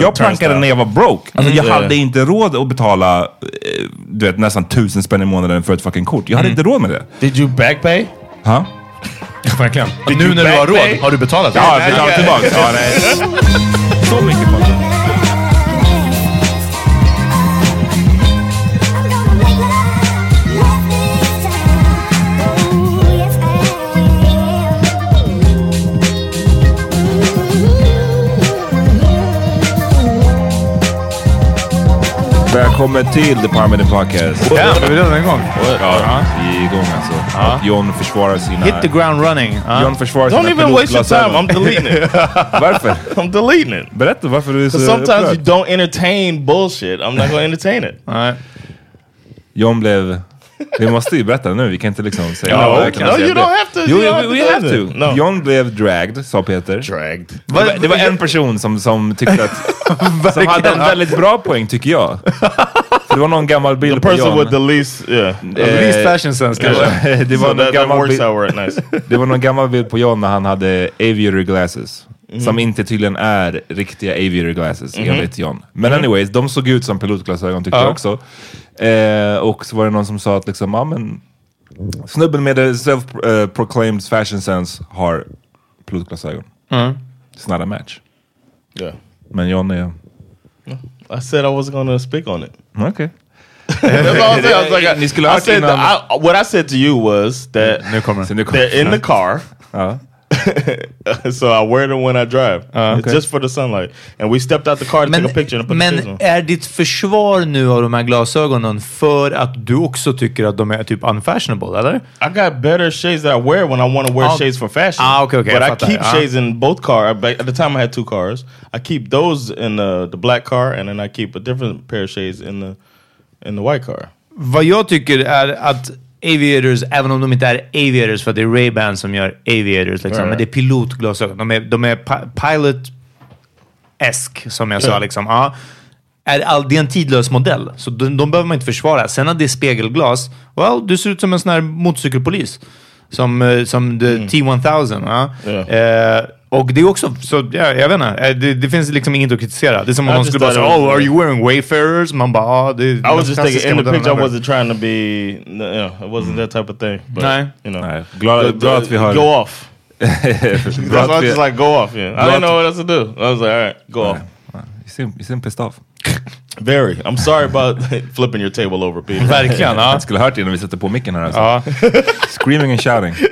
Jag plankade när jag var broke. Alltså jag Mm. hade inte råd att betala eh, du vet, nästan tusen spänn i månaden för ett fucking kort. Jag hade inte råd med det. Did you backpay? Ha? Verkligen. Did nu när du har råd, har du betalat? Ja, jag betalade tillbaka. Ja, nej. Så mycket Välkommen till The Parliament Podcast. Ja, är vi redan igång? Ja, vi är igång alltså. Ja. John försvarar sina... Hit the ground running. John försvarar Don't sina even waste your time. I'm deleting it. Varför? I'm deleting it. Berätta varför du är så Because sometimes upprörd. you don't entertain bullshit. I'm not to entertain it. Nej. John blev... Vi måste ju berätta nu, vi kan inte liksom säga... No, no, you don't have to. Jo, we to have to. No. John blev dragged, sa Peter. Dragged. Det var, det var en person som, som tyckte att... som hade en väldigt bra poäng, tycker jag. För det var någon gammal bild The på person John. with the least, yeah. Eh, Least fashion sense kanske. var, det, var So that, that gammal nice. det var någon gammal bild på John när han hade aviator glasses. Som inte tydligen är riktiga aviator glasses enligt John. Men anyways, de såg ut som pilotglasögon tyckte Ja. jag också. Eh, och så var det någon som sa att liksom, ja men snubben med the self-proclaimed fashion sense har pilotglasögon. Mm. It's not a match. Yeah. Men John är... I said I wasn't going to speak on it. Okej. That's all I said. I was like, said what I said to you was that they're in the car. so I wear them when I drive. Ah, okay. just for the sunlight. And we stepped out the car to Men, take a picture and put the men on. är ditt försvar nu av de här glasögonen för att du också tycker att de är typ unfashionable, eller? I got better shades that I wear when I want to wear Ah, shades for fashion. ah, okay, okay, But I I, keep Ah. shades in both cars. At the time I had two cars. I keep those in the, the black car and then I keep a different pair of shades in the in the white car. Vad jag tycker är att aviators, även om de inte är aviators för att det är Ray-Ban som gör aviators, liksom, Right. men det är pilotglasögon. De är, de är pi- pilot-esk, som jag sa. Ja. Liksom. Ja. Är all, det är en tidlös modell, så de, de behöver man inte försvara. Sen att det är spegelglas, well, du ser ut som en sån här motorcykelpolis. Som, eh, som the T-1000. Ja. Ja. Eh, och det är också, så ja, jag vet inte, eh, det, det finns liksom inget att kritisera. Det är som om någon skulle bara säga oh, are you wearing Wayfarers? Man bara, ja, det är I was just thinking in the picture I ever." wasn't trying to be, you know, it wasn't that type of thing. But, Nej. You know, Nej, glad, glad att vi har... Go off. That's glad why I just like go off. Yeah. I Glad didn't know what else to do. I was like, all right, go off. you, seem, you seem pissed off. Very. I'm sorry about flipping your table over, Peter. Verkligen, ja. Jag skulle hört det innan vi sätter på micken här alltså. ja. Screaming and shouting.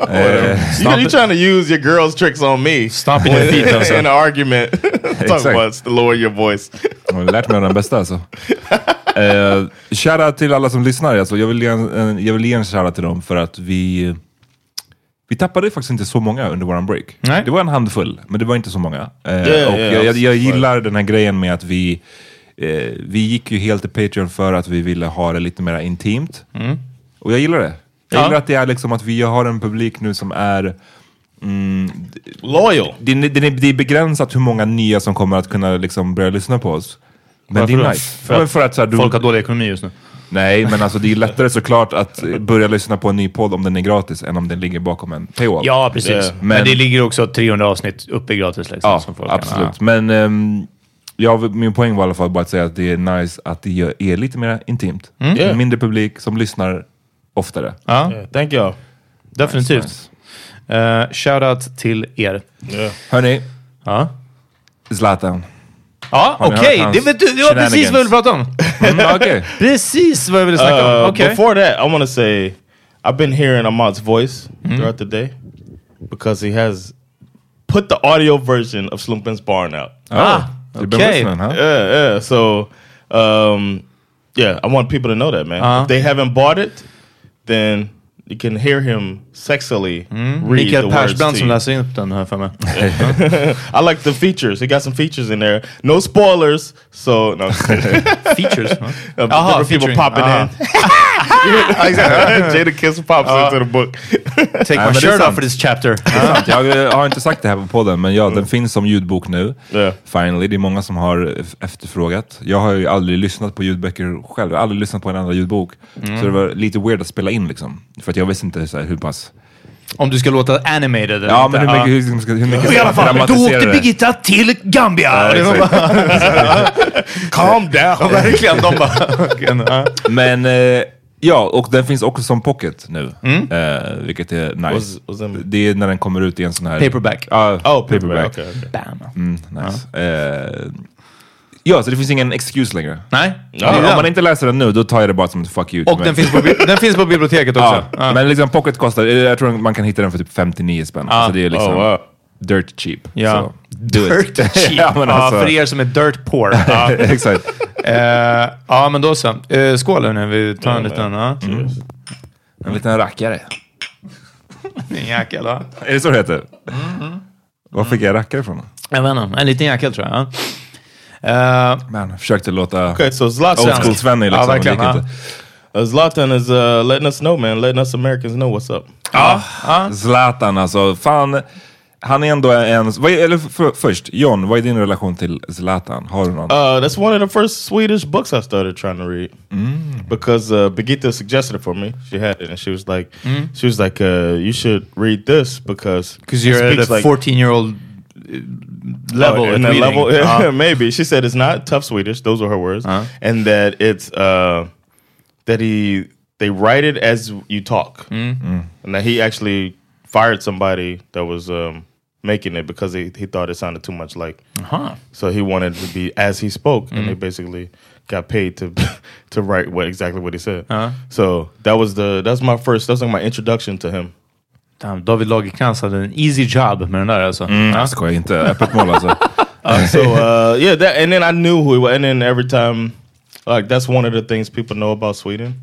Eh, You, you're trying to use your girl's tricks on me. Stomping your feet alltså. in an argument. Talk about to lower your voice. Jag har lärt mig av den bästa alltså. Uh, shoutout till alla som lyssnar. Alltså. Jag, vill ge en, en, jag vill ge en shoutout till dem för att vi... Vi tappade faktiskt inte så många under våran break. Nej. Det var en handfull, men det var inte så många. Eh, Yeah, och yeah, jag, jag, jag gillar den här grejen med att vi... eh, vi gick ju helt till Patreon för att vi ville ha det lite mer intimt. Och jag gillar det. Jag Ja. gillar att det är liksom att vi har en publik nu som är... Loyal. Det är, det, är, det är begränsat hur många nya som kommer att kunna liksom börja lyssna på oss. Men det Varför är då? nice. För Ja, att för att så här, du, Folk har dålig ekonomi just nu. Nej, men alltså det är lättare såklart att börja lyssna på en ny podd om den är gratis än om den ligger bakom en paywall. Ja, precis. Yeah. Men, Men- det ligger också 300 avsnitt uppe gratis. Liksom, ja som folk kan- absolut. Men ehm, ja, min poäng var i alla fall bara att säga att det är nice att det är lite mer intimt. Yeah. En mindre publik som lyssnar oftare. Ja, Yeah, thank y'all. definitivt. Nice, Uh, shoutout till er. Yeah. Hörni, Ja, Zlatan. Ja Har ni okej. hört hans Det, vet du- det var precis vad jag ville prata om. Mm, okej. precis vad jag ville snacka Uh, om. Okej. Before that, I want to say I've been hearing Ahmad's voice throughout the day because he has put the audio version of Slumpin's Barn out. Ah, You've been okay. listening, huh? Yeah, yeah. So, um, yeah, I want people to know that, man. Uh-huh. If they haven't bought it, then you can hear him sexily read the Mikael words Persbrandt som läser upp den här för mig. I like the features. He got some features in there. No spoilers. So, no. Features. Uh, Aha, people popping Ah. in. Jada Kiss pops into the book. Take my shirt off for this chapter. Jag har inte sagt det här på podden, men ja, den finns som ljudbok nu. Ja. Finally, det är många som har efterfrågat. Jag har ju aldrig lyssnat på ljudböcker själv, jag har aldrig lyssnat på en enda ljudbok. Så det var lite weird att spela in liksom. För att jag visste inte så här, hur pass... Om du ska låta animated eller Ja, inte. men hur mycket, hur, hur, hur mycket I alla fall, då dramatisera åkte det? Birgitta till Gambia! Ja, exakt. bara- Calm down. Verkligen. De bara... okej. Men eh, ja, och den finns också som pocket nu. Eh, vilket är nice. What's that mean? det är när den kommer ut i en sån här... Paperback. Ja, Oh, paperback. Okay, okay. Bam. Mm, nice. Eh, ja, så det finns ingen excuse längre. Nej. Ja, Om man inte läser den nu, då tar jag det bara som ett fuck you. Och Men- den finns, på, den finns på biblioteket också. Ja, Ja. men liksom pocket kostar, jag tror man kan hitta den för typ 59 spänn. Ja. Alltså det är liksom Oh, wow. dirt cheap. Ja. Så, do it. Dirt cheap. ja, men alltså, ja, för er som är dirt poor. Ja, exakt. Eh, ja men då så. Uh, skål hörni, vi tar en liten... Ja. Cheers. En liten rackare. En jäkel va? Är det så det heter? Mm-hmm. Var fick jag rackare ifrån? Jag vet inte, en liten jäkel tror jag. Eh, Man, försökte låta Okay, so Zlatan. old school Svenny liksom. Ja, verkligen, ja. Uh, Zlatan is uh, letting us know, man. Letting us Americans know what's up. ja, ja. Zlatan alltså, fan. Han är ändå en... Vad är, eller för, först, John, vad är din relation till Zlatan? Har du någon? Uh, that's one of the first Swedish books I started trying to read because uh, Birgitta suggested it for me. She had it, and she was like, she was like, uh, you should read this because Because you're a 14 year old level. Oh, in that level, Ja. maybe. She said it's not tough Swedish; those are her words, Uh-huh. and that it's uh, that he they write it as you talk, and that he actually fired somebody that was um, making it because he, he thought it sounded too much like. Aha. So he wanted to be as he spoke, and they basically got paid to to write what exactly what he said. Uh-huh. So that was the that's my first that's like my introduction to him. Damn, David Lagercrantz hade en easy job med den där alltså. Mm, Ja. jag skojar inte. Öppet mål alltså. Uh, so uh, yeah, that and then I knew who he was, and then every time, like that's one of the things people know about Sweden.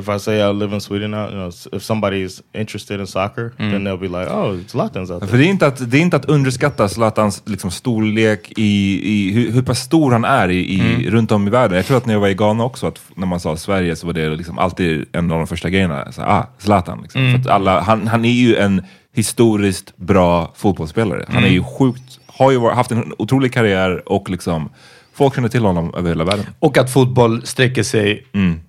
If I say I live in Sweden now, you know, if somebody is interested in soccer, then they'll be like, "Oh, it's Latins out För there." det är inte att, det är inte att underskatta Zlatans liksom, storlek i, i hur, hur pass stor han är i, i, runt om i världen. Jag tror att när jag var i Ghana också, att när man sa Sverige så var det liksom alltid en av de första grejerna. Så, ah, Zlatan. Liksom. För att alla, han, han är ju en historiskt bra fotbollsspelare. Han är ju sjukt, har ju varit- haft en otrolig karriär och liksom folk känner till honom över hela världen. Och att fotboll sträcker sig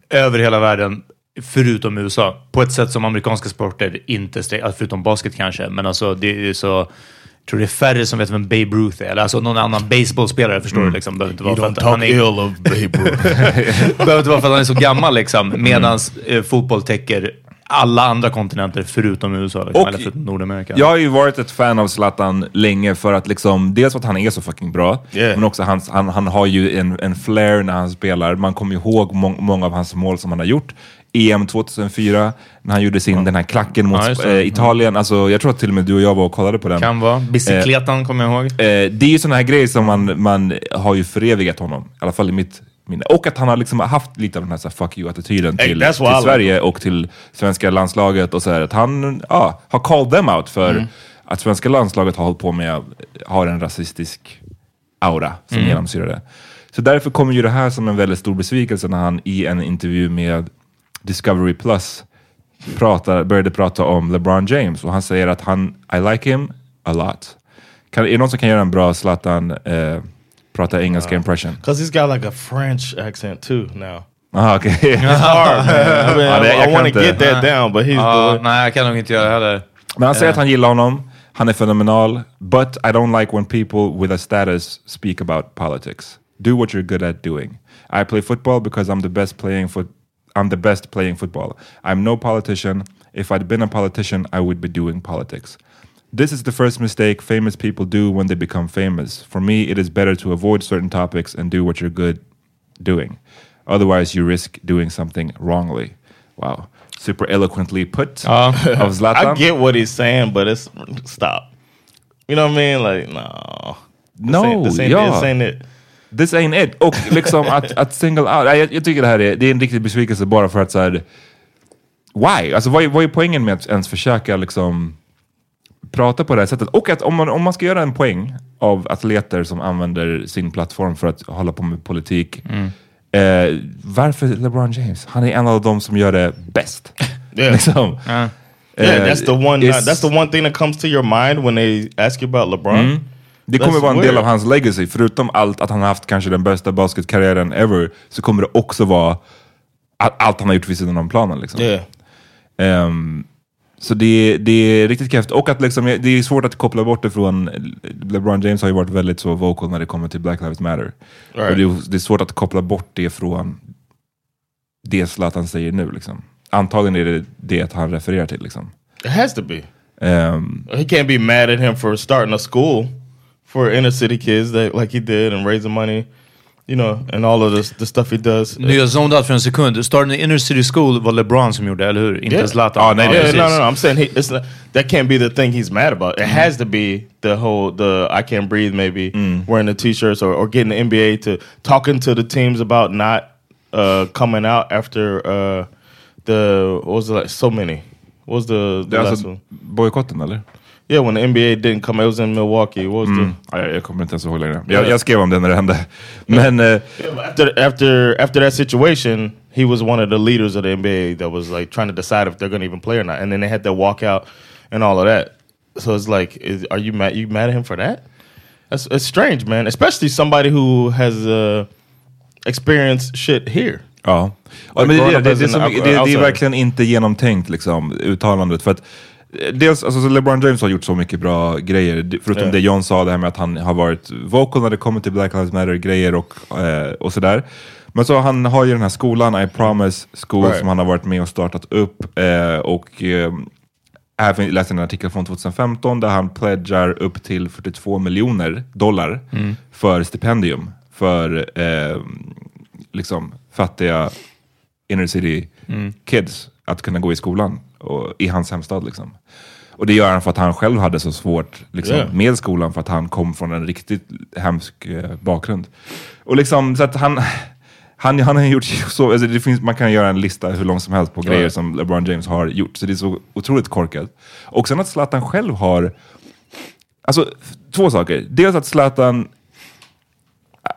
över hela världen, förutom USA. På ett sätt som amerikanska sporter inte sträcker alltså förutom basket kanske. Men alltså det är så... Jag tror det är färre som vet vem Babe Ruth är. Eller alltså någon annan baseballspelare, förstår du? Liksom. Behöver inte vara för att han är, of Babe Ruth. behöver inte vara för att han är så gammal liksom. Medan eh, fotboll täcker alla andra kontinenter förutom USA. Liksom, Och eller förutom Nordamerika. Jag har ju varit ett fan av Zlatan länge för att liksom, dels för att han är så fucking bra, Yeah. men också hans, han, han har ju en, en flair när han spelar. Man kommer ihåg må, många av hans mål som han har gjort. EM 2004, när han gjorde sin, den här klacken mot Ja, eh, Italien. Alltså, jag tror att till och med du och jag var och kollade på den. Kan vara. Bicicletan kommer jag ihåg. Eh, det är ju sådana här grejer som man, man har ju förevigat honom, i alla fall i mitt minne. Och att han har liksom haft lite av den här, så här fuck you-attityden till, till. Sverige och till svenska landslaget. Och så här, att han ja, har called them out för Mm. att svenska landslaget har hållit på med, har en rasistisk aura som Mm. genomsyrar det. Så därför kommer ju det här som en väldigt stor besvikelse när han i en intervju med Discovery Plus pratar, började prata om LeBron James och han säger att han, I like him a lot. Kan, är det någon som kan göra en bra Zlatan eh, prata engelska impression? Because he's got like a French accent too now. Aha, okej. It's hard, man. I, ah, mean, Ja, det- I, jag I want to inte. get that down, but he's Ja, the nej, jag kan nog inte göra det heller. Men han säger att han gillar honom, han är fenomenal, but I don't like when people with a status speak about politics. Do what you're good at doing. I play football because I'm the best playing foot. I'm the best playing football. I'm no politician. If I'd been a politician, I would be doing politics. This is the first mistake famous people do when they become famous. For me, it is better to avoid certain topics and do what you're good doing. Otherwise, you risk doing something wrongly. Wow. Super eloquently put Ja. Uh, of Zlatan. I get what he's saying, but it's stop. You know what I mean? Like, no. This No, ain't, this ain't, this ain't it. This ain't it. Och liksom att, att single out. Jag, jag tycker det här är, det är en riktig besvikelse bara för att så här, Why? Alltså vad är, vad är poängen med att ens försöka liksom prata på det här sättet? Och att om man, om man ska göra en poäng av atleter som använder sin plattform för att hålla på med politik. Eh, varför LeBron James? Han är en av de som gör det bäst. Yeah. liksom. Ja. Yeah, Eh, that's the one. it's- that's the one thing that comes to your mind when they ask you about LeBron. Det kommer That's vara en del av hans legacy. Förutom allt att han har haft kanske den bästa basketkarriären ever, så kommer det också vara allt han har gjort vid sidan om planen. Liksom. Yeah. Ehm, så det, det är riktigt kräft. Och att liksom, det är svårt att koppla bort det från... LeBron James har ju varit väldigt så vocal när det kommer till Black Lives Matter. Right. Och det, är- det är svårt att koppla bort det från det Zlatan säger nu. Liksom. Antagligen är det det att han refererar till. Liksom. It has to be. Ehm, He can't be mad at him for starting a school for inner city kids that like he did and raising money, you know, and all of this the stuff he does. Nu är jag zoned out för en sekund. Starting the Inner City School var LeBron som gjorde, eller hur? Inte Yeah. Zlatan. Ja, nej, Yeah, no, no, no. I'm saying he, it's not, that can't be the thing he's mad about. It has to be the whole the I can't breathe maybe wearing the t-shirts or, or getting the NBA to talking to the teams about not uh, coming out after uh, the what was it like so many. What was the, det the last alltså one? bojkotten eller? Yeah, when the NBA didn't come, it was in Milwaukee. What was the Ja, jag, jag kommer inte ens ihåg längre. Jag, jag skrev om det när det hände. Men... eh, Yeah, after after after that situation, he was one of the leaders of the NBA that was like trying to decide if they're going to even play or not. And then they had that walkout and all of that. So it's like, is, are you mad? You mad at him for that? That's it's strange, man. Especially somebody who has uh, experienced shit here. Ja, ja men det, det, det, det, som, det, det är verkligen inte genomtänkt liksom, uttalandet. För att, dels, alltså, så LeBron James har gjort så mycket bra grejer. Förutom Ja. det John sa, det här med att han har varit vocal när det kommer till Black Lives Matter-grejer och, eh, och sådär. Men så han har ju den här skolan, I Promise School, Right. som han har varit med och startat upp. Eh, och eh, här fin- läste jag en artikel från 2015 där han pledgar upp till 42 miljoner dollar för stipendium för eh, liksom fattiga inner city kids att kunna gå i skolan och, i hans hemstad. Liksom. Och det gör han för att han själv hade så svårt liksom, Yeah. med skolan för att han kom från en riktigt hemsk eh, bakgrund. Och liksom så att han, han, han har gjort så, alltså det finns, man kan göra en lista hur lång som helst på grejer som LeBron James har gjort. Så det är så otroligt korkat. Och sen att Zlatan själv har, alltså två saker. Dels att Zlatan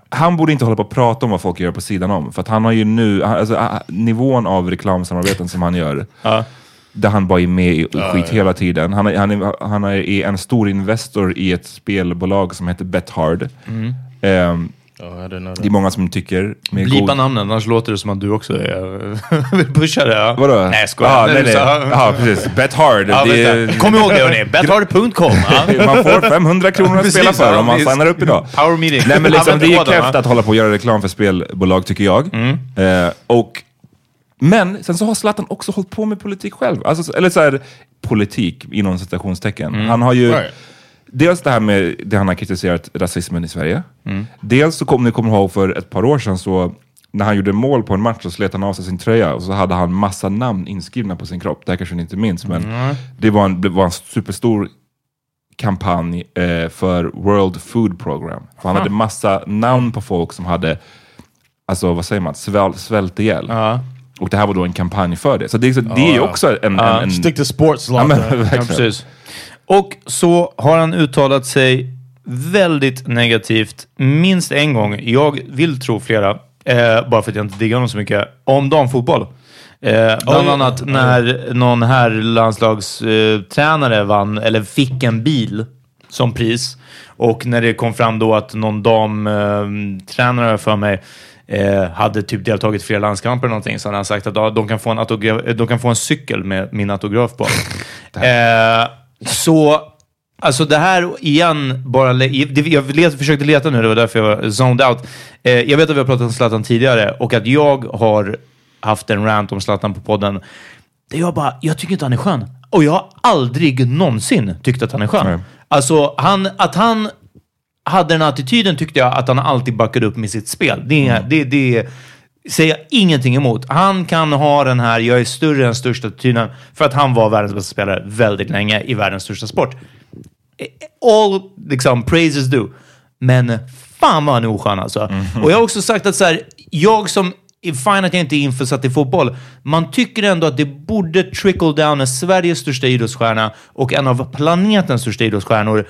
han borde inte hålla på och prata om vad folk gör på sidan om. För att han har ju nu, alltså, nivån av reklamsamarbeten som han gör, där han bara är med i skit hela tiden. Han är, han, är, han är en stor investor i ett spelbolag som heter Bethard. I didn't know det är många som tycker... Blipa god- namnen, annars låter det som att du också är, vill pusha det. Ja. Vadå? Nej, skojar. Men nej, nej. Jaha, precis. Bet hard. Ja, det vänta. Kom ihåg det hörni, bethard.com. Ja. Man får 500 kronor att spela för ja, om man signar upp idag. Power meeting. Nej men liksom, det är kräft att hålla på och göra reklam för spelbolag tycker jag. Mm. Eh, och, men sen så har Zlatan också hållit på med politik själv. Alltså, så- eller så här, politik inom citationstecken. Mm. Han har ju Right. dels det här med det han har kritiserat rasismen i Sverige. Mm. Dels så kommer ni kommer ihåg för ett par år sedan så när han gjorde mål på en match så slet han av sig sin tröja och så hade han massa namn inskrivna på sin kropp. Det här kanske ni inte minns men Mm. det var en, det var en superstor kampanj eh, för World Food Program. För han hade massa namn på folk som hade, alltså vad säger man, sväl, svält ihjäl. Ja. Och det här var då en kampanj för det. Så det, är så, det är ju också en... en, en Stick to sports, ja, men, precis. Och så har han uttalat sig väldigt negativt minst en gång. Jag vill tro flera, eh, bara för att jag inte diggar honom så mycket, om damfotboll. Eh, bland ja. annat när någon här landslagstränare vann, eller fick en bil som pris. Och när det kom fram då att någon damtränare för mig eh, hade typ deltagit i flera landskamper eller någonting så hade han sagt att de, kan få en autograf, de kan få en cykel med min autograf på. eh, så Alltså det här igen, bara... Jag let, försökte leta nu, det var därför jag var zoned out. Eh, jag vet att vi har pratat om Zlatan tidigare och att jag har haft en rant om Zlatan på podden. Det jag bara, jag tycker inte han är skön. Och jag har aldrig någonsin tyckt att han är skön. Nej. Alltså, han, att han hade den attityden tyckte jag att han alltid backade upp med sitt spel. Det, är- det, det säger jag ingenting emot. Han kan ha den här, jag är större än största attityden, för att han var världens bästa spelare väldigt länge i världens största sport. All liksom, praises do. Men fan vad han är oskön alltså. Och jag har också sagt att så här, jag som är fine att jag inte är införsatt i fotboll, man tycker ändå att det borde trickle down när Sveriges största idrottsstjärna och en av planetens största idrottsstjärnor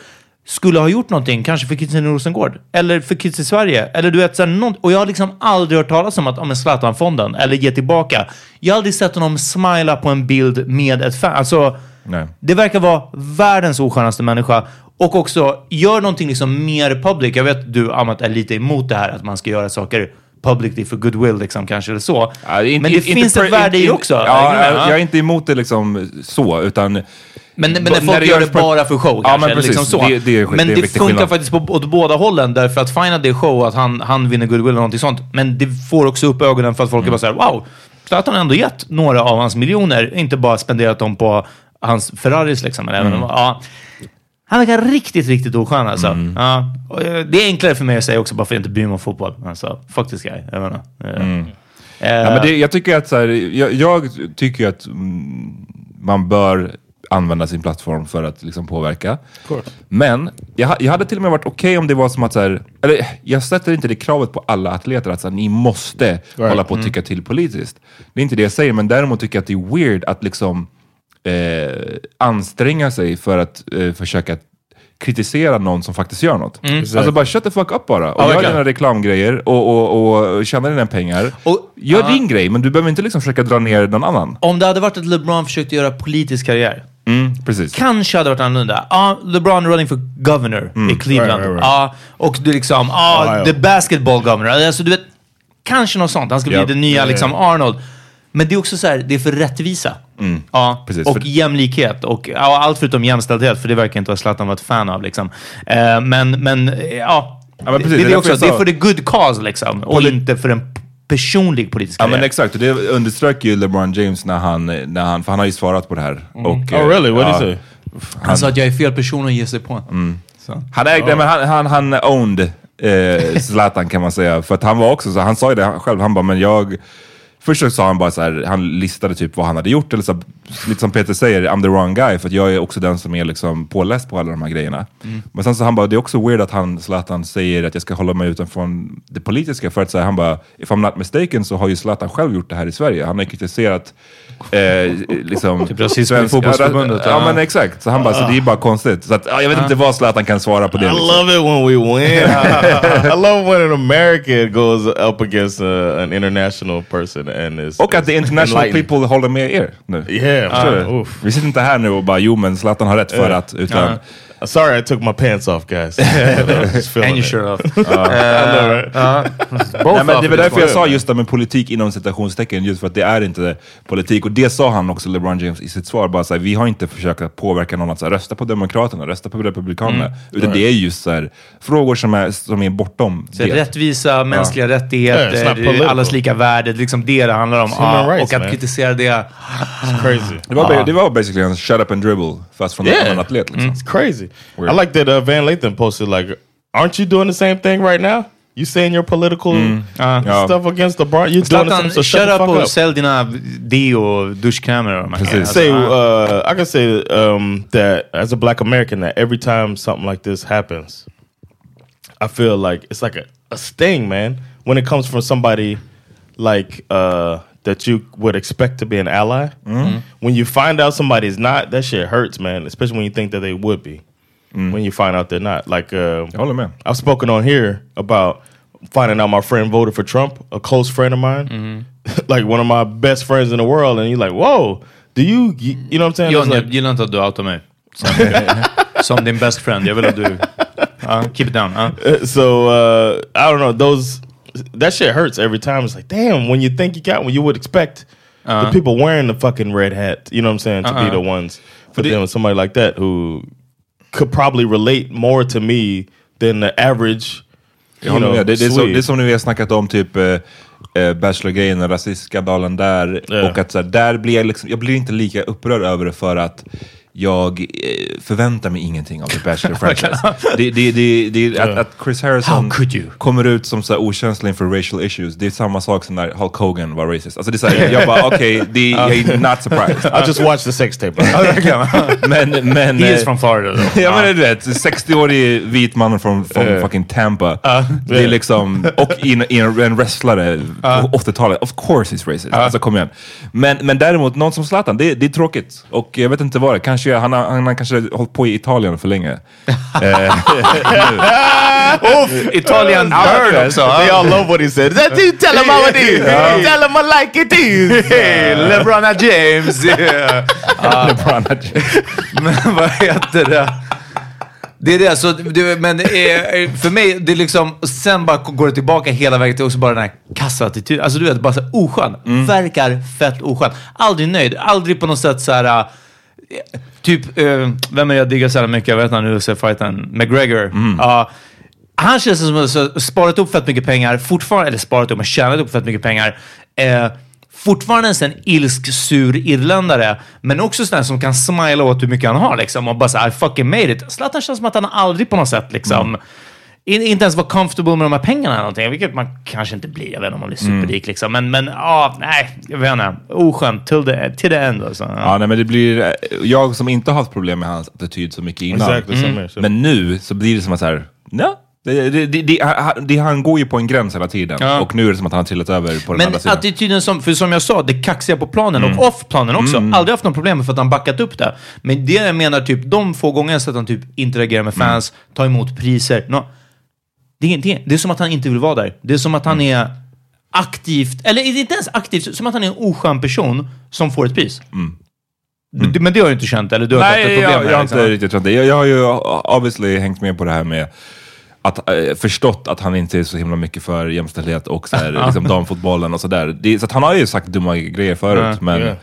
skulle ha gjort någonting, kanske för kidsen i Rosengård, eller för kids i Sverige, eller du vet, så här, och jag har liksom aldrig hört talas om att, om en Zlatan-fonden, eller ge tillbaka. Jag har aldrig sett honom smila på en bild med ett fan. Alltså, Nej. det verkar vara världens oskönaste människa. Och också, gör någonting liksom mer public. Jag vet att du, Amat, är lite emot det här att man ska göra saker publicly för goodwill, liksom, kanske, eller så. Ja, det inte- men det inte finns per- ett värde i inte- också. Ja, jag, jag är inte emot det liksom så, utan... Men, men När folk det gör det bara för show Ja, kanske. men precis. liksom så. Det- det är- men det det funkar skillnad. faktiskt på, åt båda hållen, därför att fine att det är show, att han, han vinner goodwill eller någonting sånt. Men det får också upp ögonen för att folk är bara såhär, wow, så att han ändå gett några av hans miljoner, inte bara spenderat dem på hans Ferraris liksom. Men även, ja. Han verkar riktigt, riktigt oskön alltså. Ja. Och, eh, det är enklare för mig att säga också, bara för att jag inte bryr mig om fotboll. Alltså, fuck this guy. Jag inte. Eh, Ja, men det, jag tycker att så här, jag, jag tycker att mm, man bör använda sin plattform för att liksom påverka. Men jag, jag hade till och med varit okej om det var som att, så här, eller jag sätter inte det kravet på alla atleter att så här, ni måste hålla på och tycka till politiskt. Det är inte det jag säger, men däremot tycker jag att det är weird att liksom eh, anstränga sig för att eh, försöka kritisera någon som faktiskt gör något. Alltså bara shut the fuck up bara. Och Ja, gör dina reklamgrejer och, och, och tjäna dina pengar. Och- Gör ja. din grej, men du behöver inte liksom försöka dra ner någon annan. Om det hade varit att LeBron försökte göra politisk karriär, Mm, precis. kanske hade varit annorlunda. Ja, LeBron running for governor i Cleveland. Right, right, right. Ja, och du liksom, ja, Ohio. the basketball governor. Alltså, du vet, kanske något sånt. Han ska bli Ja. den nya liksom Arnold. Men det är också så här, det är för rättvisa. Ja, Precis, och för- jämlikhet. Och ja, allt förutom jämställdhet, för det verkar inte Zlatan vara ett fan av. Liksom. Eh, men, men ja, Ja, men precis, det, det är det, också, det är för the good cause liksom. Och det- inte för en personlig politisk Ja karriär. men exakt, och det underströk ju LeBron James när han, när han för han har ju svarat på det här. Och, Oh really? What did ja, he say? Han sa att jag är fel person att ge sig på. Så. Han ägde, men han, han, han owned eh, Zlatan kan man säga. För att han var också så, han sa ju det själv, han bara, men jag Först så sa han bara så här, han listade typ vad han hade gjort, eller så, lite som Peter säger, I'm the wrong guy, för jag är också den som är liksom påläst på alla de här grejerna. Men sen så han bara, det är också weird att han, Zlatan säger att jag ska hålla mig utanför det politiska, för att så här, han bara, if I'm not mistaken så har ju Zlatan själv gjort det här i Sverige. Han har kritiserat eh, liksom... Typ rasism i fotbollsförbundet, Ja, ja. men exakt. Så han bara, så det är bara konstigt. Så att, ja, jag vet inte vad Zlatan kan svara på det. I liksom. love it when we win. I love when an American goes up against uh, an international person and is Och att the international people håller med er nu. Yeah, oof. Vi sitter inte här nu och bara, jo men Zlatan har rätt för Ja. att, utan... Uh, Sorry, I took my pants off, guys. And you sure off. Right? Nej, men det var därför jag sa just det med politik inom citationstecken, just för att det är inte politik. Och det sa han också, LeBron James, i sitt svar. Bara så här, vi har inte försökt att påverka någon att så här, rösta på Demokraterna, rösta på Republikanerna. Mm. Utan det är just så här, frågor som är, som är bortom Så det. rättvisa, mänskliga Yeah, not rättigheter, political. allas lika värde. Det är liksom det det handlar om. Ja, rights, och att man. kritisera det. It's crazy. Det var, ba- det var basically en shut up and dribble, fast från en Yeah. annan atlet. Liksom. It's crazy. Weird. I like that uh, Van Lathan posted like, "Aren't you doing the same thing right now? You saying your political Ja. stuff against LeBron? You're doing the Zlatan, same. So shut shut up fuck och up." sälj dina deo, duschkrämer och de Precis. say uh, I can say um, that as a black American, that every time something like this happens, I feel like it's like a, a sting, man. When it comes from somebody like uh, that you would expect to be an ally, when you find out somebody's not, that shit hurts, man. Especially when you think that they would be. When you find out they're not, like uh, Jag håller. I've spoken on here about finding out my friend voted for Trump, a close friend of mine, like one of my best friends in the world, and you're like, whoa, do you, you, you know what I'm saying? John, It's like- jag gillar inte att du outar mig. Som, som din best friend. Jag vill att du... Ja, keep it down. ja. Uh, so uh, I don't know those. That shit hurts every time. It's like, damn, when you think you got, when you would expect the people wearing the fucking red hat, you know what I'm saying, to be Uh-uh. the ones. But the- then with somebody like that who could probably relate more to me than the average. You know. Det, det, är Swede. det är som när vi har snackat om typ eh, eh, Bachelor-grejen, rasistskandalen där. Ja. Och att så här, där blir jag liksom, jag blir inte lika upprörd över det för att jag eh, förväntar mig ingenting av The Bachelor franchise. det, det, det, det, att, att Chris Harrison kommer ut som så här okänslig inför racial issues, det är samma sak som när Hulk Hogan var racist. Alltså det är så här, jag bara okej, det jag är not surprised. I just watched the sex tape. men, men, He is eh, from Florida though. Ja men du vet, 60-årig vit man från, från Eh. fucking Tampa. det är liksom, och i en, i en, wrestlare på 80-talet. Of course he's racist. Alltså kom igen. Men, men däremot, någon som Zlatan, det, det är tråkigt. Och jag vet inte vad det är. Kanske, han, har, han har kanske hållit på i Italien för länge. Eh, Italian bird också. They all love what he said. That you tell him how it is. Tell him I like it is. Hey, LeBron James. Yeah. LeBron James. Men vad heter det? Det är det, så, det, men eh, för mig, det är liksom, sen bara går det tillbaka hela vägen till också bara den här kassaattityden. Alltså du vet, bara så här oskön. Verkar fett oskön. Aldrig nöjd, aldrig på något sätt så här... Typ, eh, vem är jag diggar så här mycket? Jag vet inte, nu ser fighten McGregor. Ja, han känns som att ha sparat upp fett mycket pengar, fortfarande, eller sparat upp, men tjänat upp fett mycket pengar. Eh, fortfarande en sån ilsk, sur irländare, men också sån som kan smila åt hur mycket han har liksom och bara såhär, I fucking made it. Zlatan känns som att han aldrig på något sätt liksom in, inte ens var comfortable med de här pengarna eller någonting, vilket man kanske inte blir. Jag vet inte om man blir superrik liksom, men, men ja, nej, jag vet inte. Oskönt till the, till the end alltså. Ja. Ja, nej, men det blir, jag som inte har haft problem med hans attityd så mycket innan. Här, så. Men nu så blir det som att så här, ja, det, det, det, det, han- det, han går ju på en gräns hela tiden. Ja. Och nu är det som att han har trillat över på den Men andra sidan. attityden som, för som jag sa, det kaxiga på planen och off planen också. Aldrig haft något problem med för att han backat upp det. Men det jag menar, typ de få gånger så att han typ interagerar med fans, tar emot priser. No. Det, är, det, är, det är som att han inte vill vara där. Det är som att han är aktivt, eller inte ens aktivt, som att han är en oskön person som får ett pris. Du- Men det har du inte känt, eller du har inte haft ett Nej, problem jag, med jag har det, inte liksom. riktigt känt det. Jag, jag har ju obviously hängt med på det här med att eh, förstått att han inte är så himla mycket för jämställdhet och så här, liksom damfotbollen och sådär. Det- Så han har ju sagt dumma grejer förut, Ja, men ja.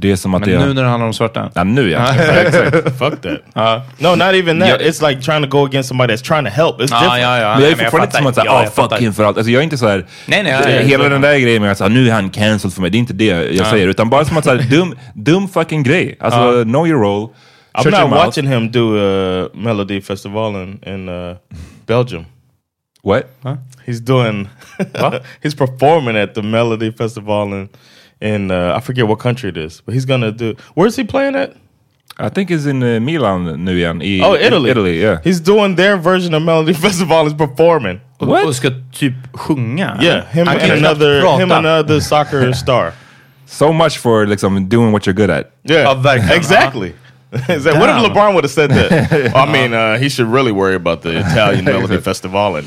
Det är som att Men det... nu när det handlar om svarta. Ja, nu ja. Exakt. Fuck that. no, not even that. Yeah. It's like trying to go against somebody that's trying to help. It's Ja, different. ja, ja. Men jag är fortfarande inte som att säga, Ja, ah, fuck him för allt. Alltså, jag är inte så här, Nej, nej, nej, hela den där grejen med att nu är han cancelled för mig, det är inte det jag säger. Utan bara som att säga, dum, dum fucking grej. Alltså, know your role. I'm your not watching him do a Melody Festival in, in uh, Belgium. What? He's doing. he's performing at the Melody Festival in in uh, I forget what country it is, but he's gonna do. Where's he playing at? I think he's in uh, Milan nu igen. I, Oh, Italy. Italy, yeah. He's doing their version of Melody Festival. Is performing. Och, What? och ska typ sjunga? Yeah, him Han and another prata. him and another soccer star. So much for liksom, doing what you're good at. Yeah, Ja, verkligen. exactly. Is that, what if LeBron would have said that? I mean, uh, he should really worry about the Italian Melody Festival. And,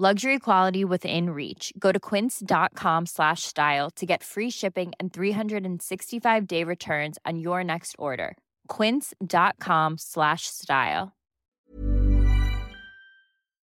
Luxury quality within reach. Go to quince.com slash style to get free shipping and 365 day returns on your next order. Quince.com slash style.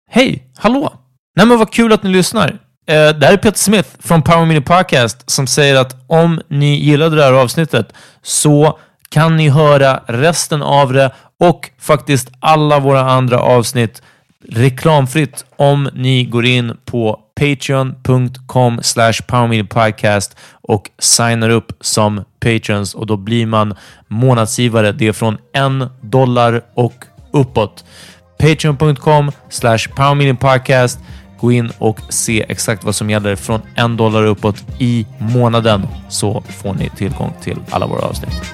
Hej, hallå! Nej men vad kul att ni lyssnar. Eh, det här är Peter Smith från Power Mini Podcast som säger att om ni gillade det här avsnittet så kan ni höra resten av det och faktiskt alla våra andra avsnitt reklamfritt om ni går in på patreon.com slash powermediapodcast och signar upp som patrons och då blir man månadsgivare. Det är från en dollar och uppåt. Patreon.com slash powermediapodcast. Gå in och se exakt vad som gäller från en dollar uppåt i månaden så får ni tillgång till alla våra avsnitt.